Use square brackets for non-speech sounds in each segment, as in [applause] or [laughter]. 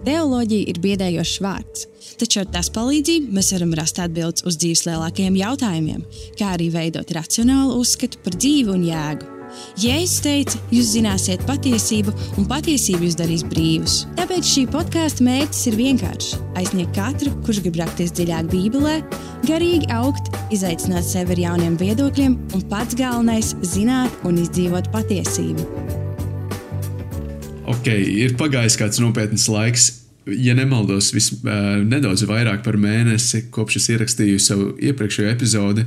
Teoloģija ir biedējošs vārds, taču ar tās palīdzību mēs varam rast atbildes uz dzīves lielākajiem jautājumiem, kā arī veidot racionālu uzskatu par dzīvi un jēgu. Jēzus teica, jūs zināsiet patiesību, un patiesība jūs darīs brīvus. Tāpēc šī podkāstu mērķis ir vienkāršs - aizsniegt katru, kurš grib rakties dziļāk Bībelē, garīgi augt, izaicināt sevi ar jauniem viedokļiem, un pats galvenais - zināt un izdzīvot patiesību. Ok, ir pagājis kāds nopietns laiks. Ja nemaldos, vis, uh, nedaudz vairāk par mēnesi, kopš es ierakstīju savu iepriekšējo epizodi,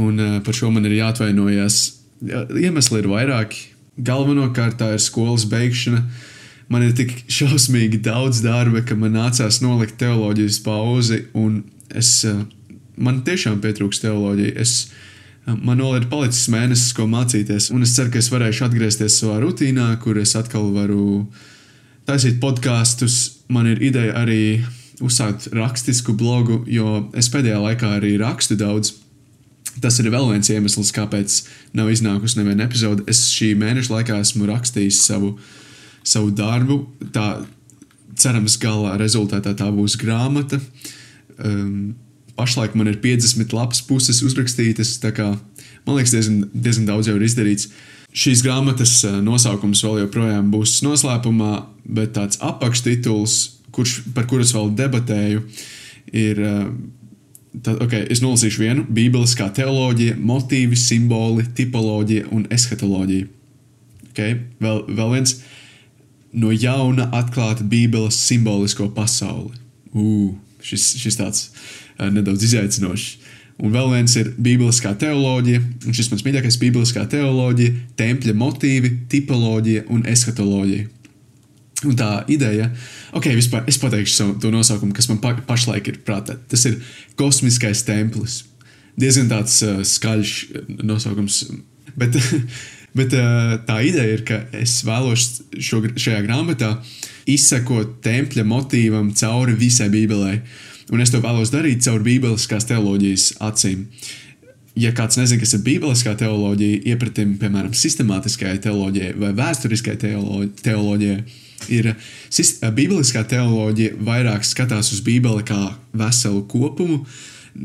un uh, par šo man ir jāatvainojas. Iemesli ir vairāki. Galvenokārt tā ir skolas beigšana. Man ir tik šausmīgi daudz darba, ka man nācās nolikt teoloģijas pauzi, un es, uh, man tiešām pietrūks teoloģija. Es, uh, Man vēl ir palicis mēnesis, ko mācīties, un es ceru, ka es varēšu atgriezties savā rutīnā, kur es atkal varu taisīt podkāstus. Man ir ideja arī uzsākt rakstisku blogu, jo es pēdējā laikā arī rakstu daudz. Tas ir vēl viens iemesls, kāpēc nav iznākusi neviena epizode. Es šī mēneša laikā esmu rakstījis savu, savu darbu. Tā cerams, gala rezultātā tā būs grāmata. Um, pašlaik man ir 50 lapas puses uzrakstītas. Kā, man liekas, diezgan, diezgan daudz jau ir izdarīts. Šīs grāmatas eh, nosaukums vēl joprojām būs noslēpumā, bet tāds apakštituls, kurš, par kuru es vēl debatēju, ir. Eh, tad, okay, es nolasīšu vienu - Bībeliskā teoloģija, motīvi, simboli, tipoloģija un eskatoloģija. Okay? Vēl, vēl viens - no jauna atklāta Bībeles simbolisko pasauli. Uh, šis, šis tāds nedaudz izaicinošs. Un vēl viens ir bībeliskā teoloģija, un šis mans mīļākais - bībeliskā teoloģija, tempļa motīvi, tipoloģija un eskatoloģija. Un tā ideja, ok, vispār es pateikšu savu to nosaukumu, kas man pa, pašlaik ir prātā. Tas ir kosmiskais templis. Diezgan tāds uh, skaļš nosaukums, bet, [laughs] bet uh, tā ideja ir, ka es vēlos šo, šajā grāmatā izsekot tempļa motīvam cauri visai Bībelē. Un es to vēlos darīt caur bībeliskās teoloģijas acīm. Ja kāds nezina, kas ir bībeliskā teoloģija, iepratim, piemēram, sistemātiskajai teoloģijai vai vēsturiskai teoloģijai, ir bībeliskā teoloģija vairāk skatās uz Bībeli kā veselu kopumu.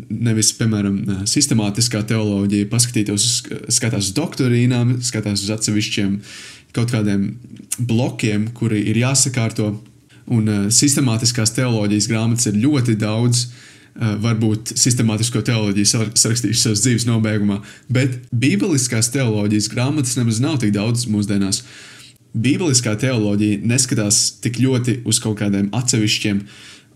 Nevis, piemēram, sistemātiskā teoloģija, paskatīties uz, skatās uz doktorīnām, skatās uz atsevišķiem kaut kādiem blokiem, kuri ir jāsakārto Un uh, sistemātiskās teoloģijas grāmatas ir ļoti daudz. Uh, varbūt sistemātisko teoloģiju sarakstījuši savas dzīves nobeigumā, bet bībeliskās teoloģijas grāmatas nemaz nav tik daudz mūsdienās. Bībeliskā teoloģija neskatās tik ļoti uz kaut kādiem atsevišķiem,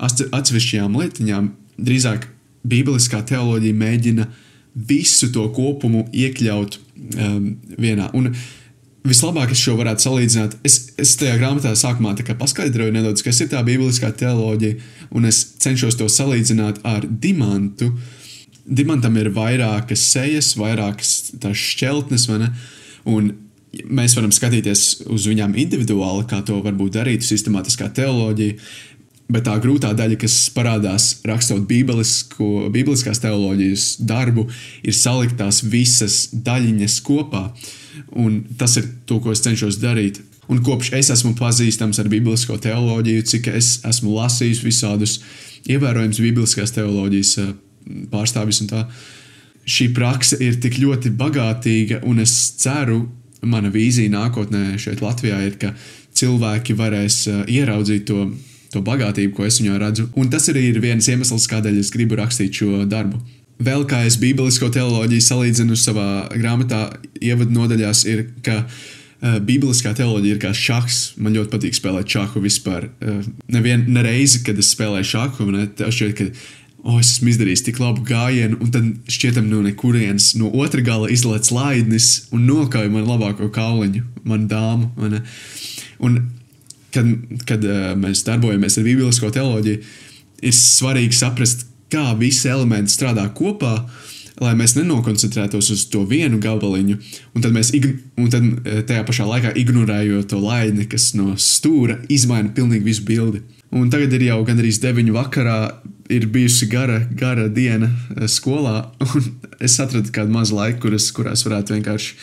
atsevišķajām lietiņām. Drīzāk bībeliskā teoloģija mēģina visu to kopumu iekļaut um, vienā. Un Vislabāk es šo varētu salīdzināt. Es, es tajā grāmatā sākumā paskaidroju nedaudz, kas ir tā bībeliskā teoloģija, un es cenšos to salīdzināt ar dimantu. Dimantam ir vairākas sejas, vairākas šķeltnes, un mēs varam skatīties uz viņām individuāli, kā to varbūt darītu sistemātiskā teoloģija. Bet tā grūtā daļa, kas parādās rakstot bībeliskās teoloģijas darbu, ir salikt tās visas daļiņas kopā. Uh, Un tas ir to, ko es cenšos darīt. Un kopš es esmu pazīstams ar biblisko teoloģiju, cik es esmu lasījis visādus ievērojamus bibliskās teoloģijas eh, pārstāvjus un tā, šī praksa ir tik ļoti bagātīga, un es ceru, mana vīzija nākotnē šeit Latvijā ir, ka cilvēki varēs uh, ieraudzīt to, to bagātību, ko es viņā redzu. Un tas arī ir viens iemesls, kādēļ es gribu rakstīt šo darbu. Vēl kā es bībelisko teoloģiju salīdzinu savā grāmatā, ievadu nodaļās, ir, ka uh, bībeliskā teoloģija ir kā šachs. Man ļoti patīk spēlēt šāhu vispār. Uh, Nevienu ne reizi, kad es spēlēju šāhu, man šķiet, ka oh, es esmu izdarījis tik labu gājienu, un tad šķietam no nekurienes no otra gala izlaiž laidnis un nokauj man labāko kauliņu, manu dāmu. Man, un, kad kad uh, mēs darbojamies ar bībelisko teoloģiju, ir svarīgi saprast, kā visi elementi strādā kopā, lai mēs nenokoncentrētos uz to vienu gabaliņu, un tad mēs un tad e, tajā pašā laikā ignorējot to laini, kas no stūra izmaina pilnīgi visu bildi. Un tagad ir jau gandrīz 9 vakarā, ir bijusi gara, gara diena e, skolā, [laughs] un es atradu kādu mazu laiku, kuras, kurās varētu vienkārši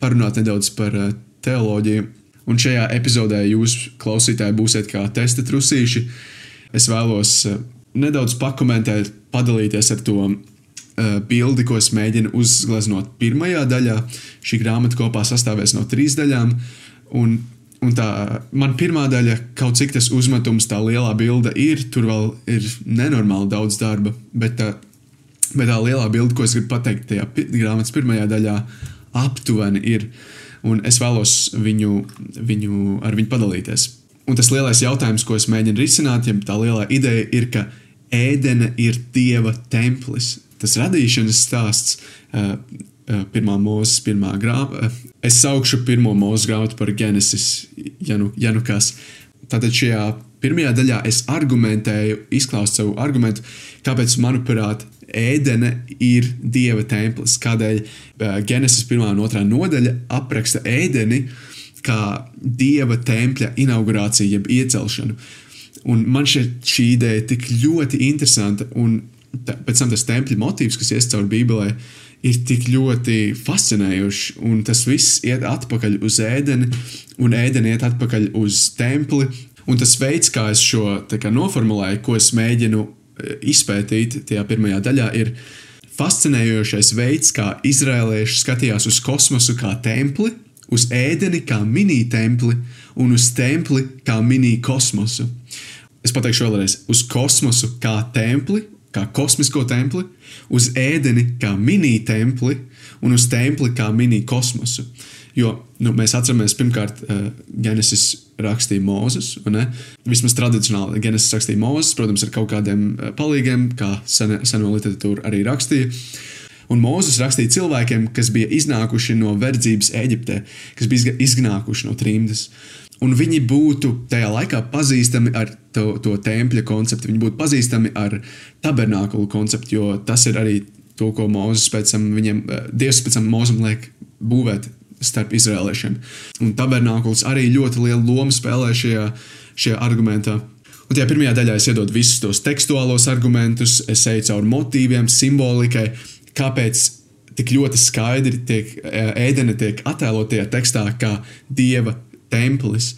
parunāt nedaudz par e, teoloģiju. Un šajā epizodē jūs, klausītāji, būsiet kā testa trusīši. Es vēlos nedaudz pakomentēt, padalīties ar to uh, bildi, ko es mēģinu uzgleznot pirmajā daļā. Šī grāmata kopā sastāvēs no trīs daļām. Un Un tā man pirmā daļa, kaut cik tas uzmetums, tā lielā bilde ir, tur vēl ir nenormāli daudz darba. Bet tā, bet tā lielā bilde, ko es gribu pateikt tajā grāmatas pirmajā daļā, aptuveni ir. Un es vēlos viņu, viņu ar viņu padalīties. Un tas lielais jautājums, ko es mēģinu risināt, ja tā lielā ideja ir, ka ēdene ir dieva templis. Tas radīšanas stāsts, uh, uh, pirmā mūzes, pirmā grāmata, Es saukšu pirmo mūža grāmatu par Genesis, ja nu, ja nu kas. Tātad šajā pirmajā daļā es argumentēju, izklāstu savu argumentu, kāpēc, manuprāt, ēdene ir dieva templis. Kādēļ uh, Genesis 1 un 2 nodaļa apraksta ēdeni kā dieva tempļa inaugurāciju, jeb iecelšanu. Un man šeit šī ideja tik ļoti interesanta, un tā, pēc tam tas tempļa motīvs, kas ies cauri Bībelē, ir tik ļoti fascinējoši. Un tas viss iet atpakaļ uz ēdeni, un ēdeni iet atpakaļ uz templi. Un tas veids, kā es šo kā, noformulēju, ko es mēģinu e, izpētīt tajā pirmajā daļā, ir fascinējošais veids, kā izrēlieši skatījās uz kosmosu kā templi, uz ēdeni kā mini-templi un uz templi kā mini-kosmosu. Es pateikšu vēlreiz, uz kosmosu kā templi, kā kosmisko templi, uz ēdeni kā mini-templi un uz templi kā mini-kosmosu. Jo nu, mēs atceramies, pirmkārt, uh, Genesis rakstīja Mozus. Vismaz tradicionāli Genesis rakstīja Mozus, protams, ar kaut kādiem uh, palīgiem, kā seno, seno literatūru arī rakstīja. Un Mozus rakstīja cilvēkiem, kas bija iznākuši no verdzības Eģiptē, kas bija iznākuši no trimdas. Un viņi būtu tajā laikā pazīstami ar to, to tempļa konceptu, viņi būtu pazīstami ar tabernākulu konceptu, jo tas ir arī to, ko Mozus pēc tam viņiem, eh, Dievs pēc tam Mozum liek būvēt starp izrēliešiem. Un tabernākuls arī ļoti lielu lomu spēlē šajā, šajā argumentā. Un tajā pirmajā daļā es iedodu visus tos tekstuālos argumentus, es eju cauri motīviem, simbolikai, kāpēc tik ļoti skaidri tiek eh, ēdene tiek attēlot tajā tekstā kā dieva templis.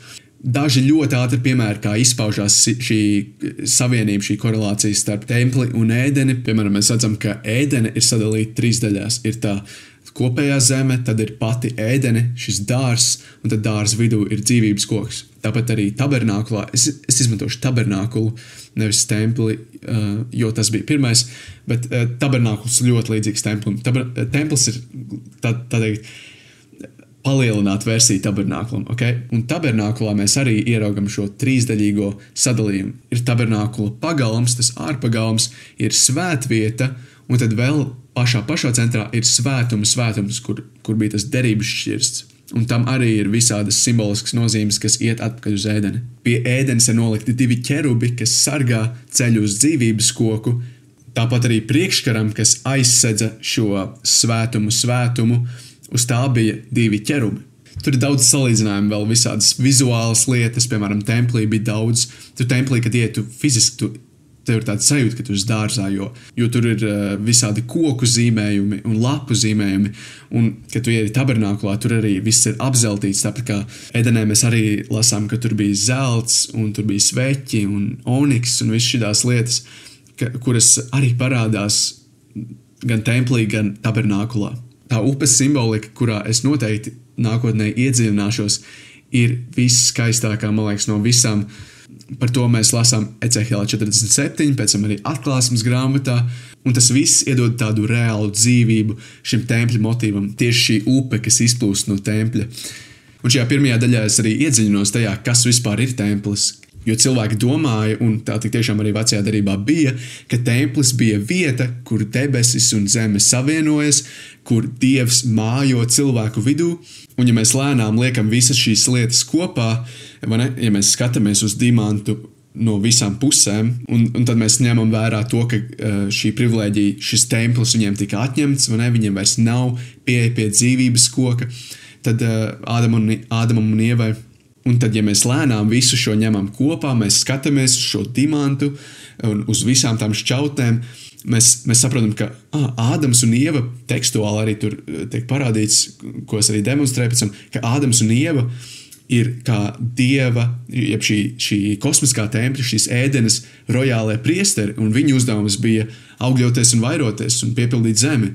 Daži ļoti ātri piemēri, kā izpaužās šī savienība, šī korelācija starp templi un ēdeni. Piemēram, mēs redzam, ka ēdene ir sadalīta trīs daļās. Ir tā kopējā zeme, tad ir pati ēdene, šis dārzs, un tad dārza vidū ir dzīvības koks. Tāpat arī tabernākulā, es, es izmantošu tabernākulu, nevis templi, uh, jo tas bija pirmais, bet uh, tabernākuls ļoti līdzīgs templim. Taber, templis ir tā, tā teikt palielināta versija tabernāklam. Okay? Un tabernākulā mēs arī ieraugam šo trīsdaļīgo sadalījumu. Ir tabernākula pagalms, tas ārpagalms, ir svētvieta, un tad vēl pašā, pašā centrā ir svētuma svētums, kur, kur bija tas derības šķirsts. Un tam arī ir visādas simboliskas nozīmes, kas iet atpakaļ uz ēdeni. Pie ēdenes ir nolikti divi ķerubi, kas sargā ceļu uz dzīvības koku, tāpat arī priekškaram, kas aizsedza šo svētumu, svētumu, Uz tā bija divi ķerumi. Tur ir daudz salīdzinājumu, vēl visādas vizuālas lietas, piemēram, templī bija daudz. Tur templī, kad ietu fiziski, tu, tev ir tāds sajūta, ka tu esi dārzā, jo, jo tur ir uh, visādi koku zīmējumi un lapu zīmējumi. Un, kad tu ienāc tabernāklā, tur arī viss ir apzeltīts. Tāpat kā Edenē mēs arī lasām, ka tur bija zelts, un tur bija sveķi un oniks un visas šīs lietas, ka, kuras arī parādās gan templī, gan tabernāklā tā upes simbolika, kurā es noteikti nākotnē iedziļināšos, ir visskaistākā, man liekas, no visām. Par to mēs lasām Ecehēlā 47, pēc tam arī atklāsmes grāmatā, un tas viss iedod tādu reālu dzīvību šim tempļa motīvam, tieši šī upe, kas izplūst no tempļa. Un šajā pirmajā daļā es arī iedziļinos tajā, kas vispār ir templis, Jo cilvēki domāja, un tā tiešām arī vecajā darbā bija, ka templis bija vieta, kur debesis un zeme savienojas, kur dievs mājo cilvēku vidū. Un, ja mēs lēnām liekam visas šīs lietas kopā, ne, ja mēs skatāmies uz dimantu no visām pusēm, un, un tad mēs ņemam vērā to, ka uh, šī privilēģija, šis templis viņiem tika atņemts, vai ne, viņiem vairs nav pieeja pie dzīvības koka, tad uh, Ādamam un, Ādamam un Ievai Un tad, ja mēs lēnām visu šo ņemam kopā, mēs skatāmies uz šo dimantu un uz visām tām šķautnēm, mēs, mēs saprotam, ka ah, Ādams un Ieva tekstuāli arī tur tiek parādīts, ko es arī demonstrēju pēc tam, ka Ādams un Ieva ir kā dieva, jeb šī, šī kosmiskā tempļa, šīs ēdenes rojālajie priesteri, un viņu uzdevums bija augļoties un vairoties un piepildīt zemi.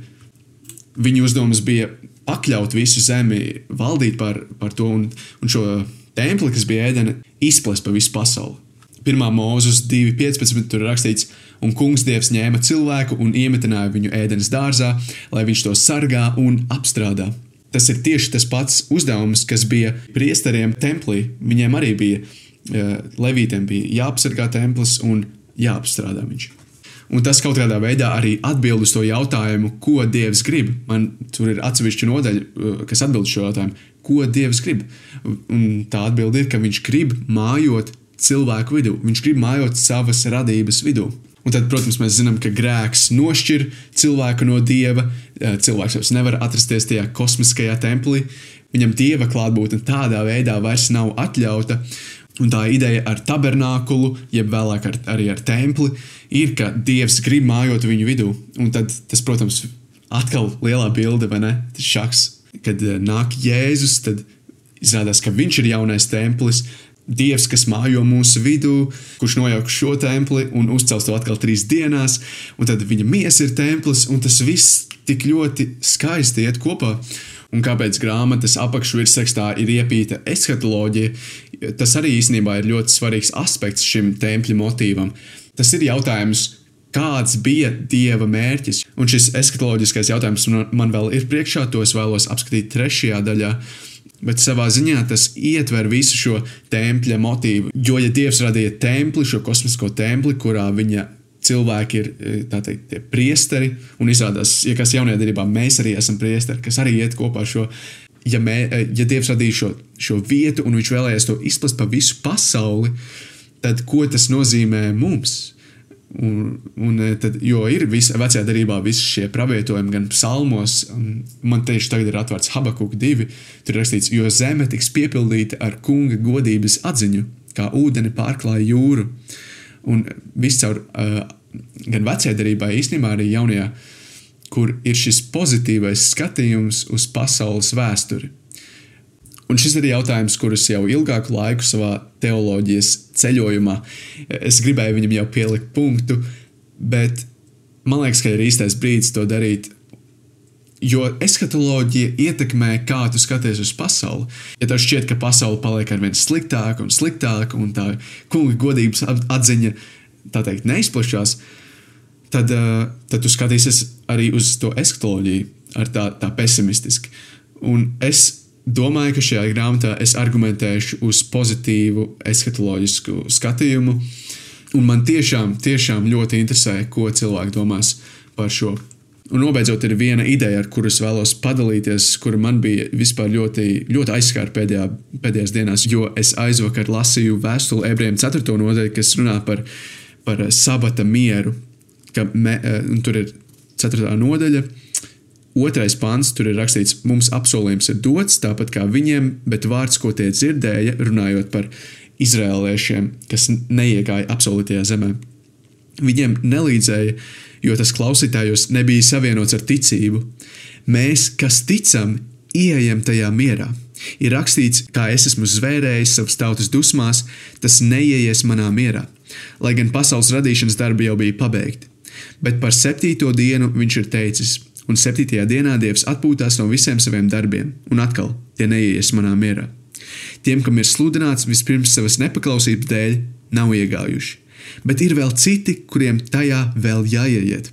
Viņu uzdevums bija pakļaut visu zemi, valdīt par, par to un, un šo templi, kas bija ēdena, izplest pa visu pasauli. Pirmā mūzes 2.15. tur rakstīts, un kungs dievs ņēma cilvēku un iemetināja viņu ēdenes dārzā, lai viņš to sargā un apstrādā. Tas ir tieši tas pats uzdevums, kas bija priesteriem templī. Viņiem arī bija, uh, levītiem bija jāapsargā templis un jāapstrādā viņš. Un tas kaut kādā veidā arī atbild uz to jautājumu, ko Dievs grib. Man tur ir atsevišķa nodaļa, uh, kas atbild šo jautājumu, ko Dievs grib. Un tā atbilde ir, ka Viņš grib mājot cilvēku vidū, Viņš grib mājot savas radības vidū. Un tad, protams, mēs zinām, ka grēks nošķir cilvēku no dieva. Cilvēks vairs nevar atrasties tajā kosmiskajā templī. Viņam dieva klātbūtne tādā veidā vairs nav atļauta. Un tā ideja ar tabernākulu, jeb vēlāk ar, arī ar templi, ir, ka dievs grib mājot viņu vidū. Un tad tas, protams, atkal lielā bilde, vai ne? Tas šaks, kad eh, nāk Jēzus, tad izrādās, ka viņš ir jaunais templis, Dievs, kas mājo mūsu vidū, kurš nojauks šo templi un uzcels to atkal trīs dienās, un tad viņa miesa ir templis, un tas viss tik ļoti skaisti iet kopā. Un kāpēc grāmatas apakšvirsrakstā ir iepīta eskatoloģija, tas arī īstenībā ir ļoti svarīgs aspekts šim tempļa motīvam. Tas ir jautājums, kāds bija dieva mērķis. Un šis eskatoloģiskais jautājums man vēl ir priekšā, to es vēlos apskatīt trešajā daļā bet savā ziņā tas ietver visu šo tempļa motīvu. Jo, ja Dievs radīja templi, šo kosmisko templi, kurā viņa cilvēki ir e, teikt, tie priesteri, un izrādās, ja kas jaunajā darbā mēs arī esam priesteri, kas arī iet kopā ar šo. Ja, mē, e, ja Dievs radīja šo, šo vietu un viņš vēlējās to izplest pa visu pasauli, tad ko tas nozīmē mums? Un, un e, tad, jo ir visa, vecajā darbā visi šie pravietojumi, gan psalmos, man tieši tagad ir atvērts Habakuk 2. Tur rakstīts, jo zeme tiks piepildīta ar kunga godības atziņu, kā ūdeni pārklāja jūru. Un viss caur uh, gan vecajā darbā, īstenībā arī jaunajā, kur ir šis pozitīvais skatījums uz pasaules vēsturi. Un šis ir jautājums, kurus jau ilgāku laiku savā teoloģijas ceļojumā es gribēju viņam jau pielikt punktu, bet man liekas, ka ir īstais brīdis to darīt. Jo eskatoloģija ietekmē, kā tu skaties uz pasauli. Ja tev šķiet, ka pasaule paliek ar vien sliktāka un sliktāka, un tā kunga godības atziņa tā teikt neizplatās, tad, uh, tad tu skatīsies arī uz to eskatoloģiju ar tā, tā pesimistiski. Un es domāju, ka šajā grāmatā es argumentēšu uz pozitīvu eskatoloģisku skatījumu. Un man tiešām, tiešām ļoti interesē, ko cilvēki domās par šo. Un nobeidzot, ir viena ideja, ar kuras vēlos padalīties, kura man bija ļoti, ļoti aizskārta pēdējā, pēdējās dienās, jo es aizvakar lasīju vēstuli ebrejiem 4. nodaļu, kas runā par, par sabata mieru. Me, tur ir 4. nodaļa, Otrais pāns tur ir rakstīts, mums apsolījums ir dots, tāpat kā viņiem, bet vārds, ko tie dzirdēja, runājot par izrēliešiem, kas neiegāja apsolītajā zemē. Viņiem nelīdzēja, jo tas klausītājos nebija savienots ar ticību. Mēs, kas ticam, ieejam tajā mierā. Ir rakstīts, kā es esmu zvērējis savas tautas dusmās, tas neieies manā mierā, lai gan pasaules radīšanas darbi jau bija pabeigti. Bet par septīto dienu viņš ir teicis: un septītajā dienā Dievs atpūtās no visiem saviem darbiem, un atkal tie neies manā mierā. Tiem, kam ir sludināts vispirms savas nepaklausības dēļ, nav iegājuši, bet ir vēl citi, kuriem tajā vēl jāieiet.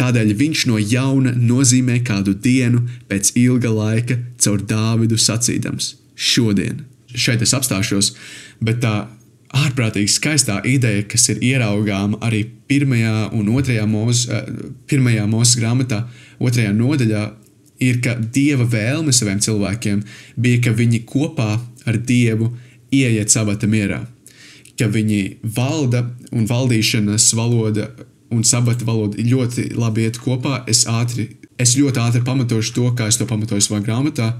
Tādēļ viņš no jauna nozīmē kādu dienu pēc ilga laika caur Dāvidu sacīdams: Šodien, šeit es apstāšos, bet tā ārprātīgi skaistā ideja, kas ir ieraugāma arī pirmajā un otrajā mūzes, eh, grāmatā, otrajā nodaļā, ir, ka Dieva vēlme saviem cilvēkiem bija, ka viņi kopā ar Dievu ieiet sabata mierā, ka viņi valda un valdīšanas valoda un sabata valoda ļoti labi iet kopā. Es, ātri, es ļoti ātri pamatošu to, kā es to pamatoju savā grāmatā.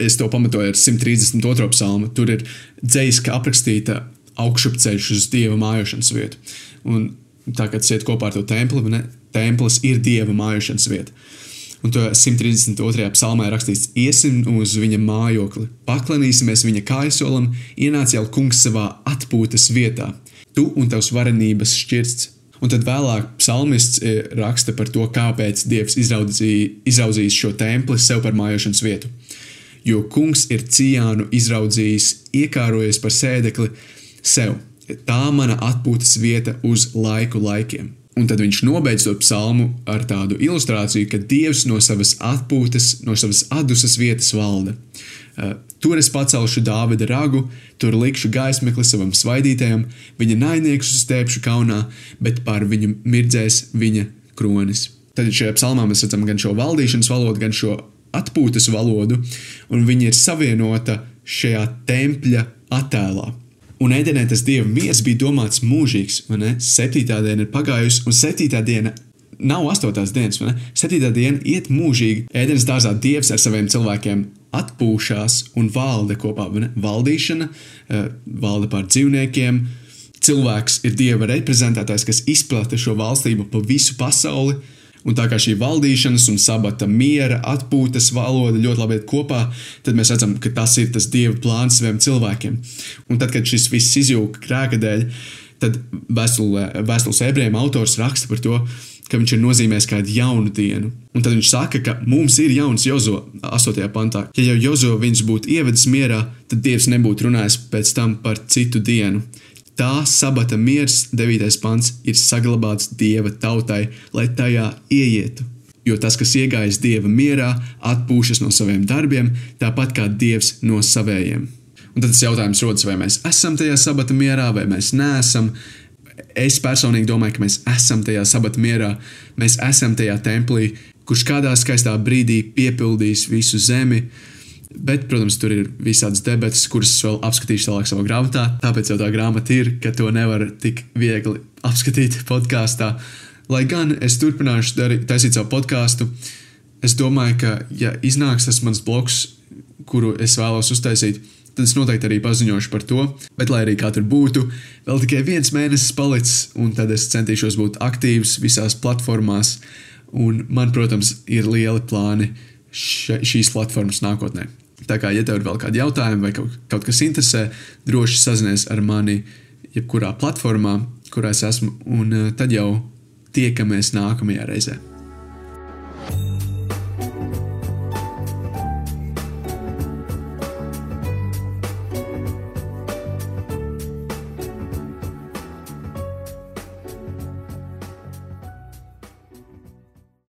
Es to pamatoju ar 132. psalmu. Tur ir dzīsli, ka aprakstīta augšupceļš uz dieva mājošanas vietu. Un tā kā tas iet kopā ar to templi, ne, templis ir dieva mājošanas vieta. Un to 132. psalmā ir rakstīts: Iesim uz viņa mājokli, paklanīsimies viņa kājasolam, ienāc jau kungs savā atpūtas vietā, tu un tavs varenības šķirsts. Un tad vēlāk psalmists eh, raksta par to, kāpēc Dievs izraudzījis šo templi sev par mājošanas vietu. Jo kungs ir ciānu izraudzījis, iekārojies par sēdekli sev. Tā mana atpūtas vieta uz laiku laikiem. Un tad viņš nobeidz to psalmu ar tādu ilustrāciju, ka Dievs no savas atpūtas, no savas atdusas vietas valda. Uh, tur es pacelšu Dāvida ragu, tur likšu gaismekli savam svaidītājam, viņa naidniekus uzstēpšu kaunā, bet pār viņu mirdzēs viņa kronis. Tad šajā psalmā mēs redzam gan šo valdīšanas valodu, gan šo atpūtas valodu, un viņi ir savienota šajā tempļa attēlā. Un ēdienē tas dieva miers bija domāts mūžīgs. Septītā diena ir pagājusi, un septītā diena nav astotās dienas. Septītā diena iet mūžīgi. Ēdienas dārzā dievs ar saviem cilvēkiem atpūšas un valda kopā. Valdīšana, eh, valda pār dzīvniekiem. Cilvēks ir dieva reprezentētājs, kas izplata šo valstību pa visu pasauli Un tā kā šī valdīšanas un sabata miera, atpūtas valoda ļoti labi iet kopā, tad mēs redzam, ka tas ir tas dieva plāns saviem cilvēkiem. Un tad, kad šis viss izjūga grēka dēļ, tad vēstules ebrejiem autors raksta par to, ka viņš ir nozīmējis kādu jaunu dienu. Un tad viņš saka, ka mums ir jauns Jozo 8. pantā. Ja jau Jozo viņus būtu ievedis mierā, tad Dievs nebūtu runājis pēc tam par citu dienu. Tā sabata miers, 9. pants, ir saglabāts dieva tautai, lai tajā ieietu. Jo tas, kas iegājis dieva mierā, atpūšas no saviem darbiem, tāpat kā dievs no savējiem. Un tad tas jautājums rodas, vai mēs esam tajā sabata mierā, vai mēs neesam. Es personīgi domāju, ka mēs esam tajā sabata mierā, mēs esam tajā templī, kurš kādā skaistā brīdī piepildīs visu zemi, Bet, protams, tur ir visādas debatas, kuras es vēl apskatīšu tālāk savā grāmatā. Tāpēc jau tā grāmata ir, ka to nevar tik viegli apskatīt [laughs] podkāstā. Lai gan es turpināšu darīt, taisīt savu podkāstu, es domāju, ka, ja iznāks tas mans bloks, kuru es vēlos uztaisīt, tad es noteikti arī paziņošu par to. Bet, lai arī kā tur būtu, vēl tikai viens mēnesis palicis, un tad es centīšos būt aktīvs visās platformās. Un man, protams, ir lieli plāni še, šīs platformas nākotnē. Tā kā, ja tev ir vēl kādi jautājumi vai kaut, kaut kas interesē, droši sazinies ar mani jebkurā platformā, kurā es esmu, un eh, tad jau tiekamies nākamajā reizē.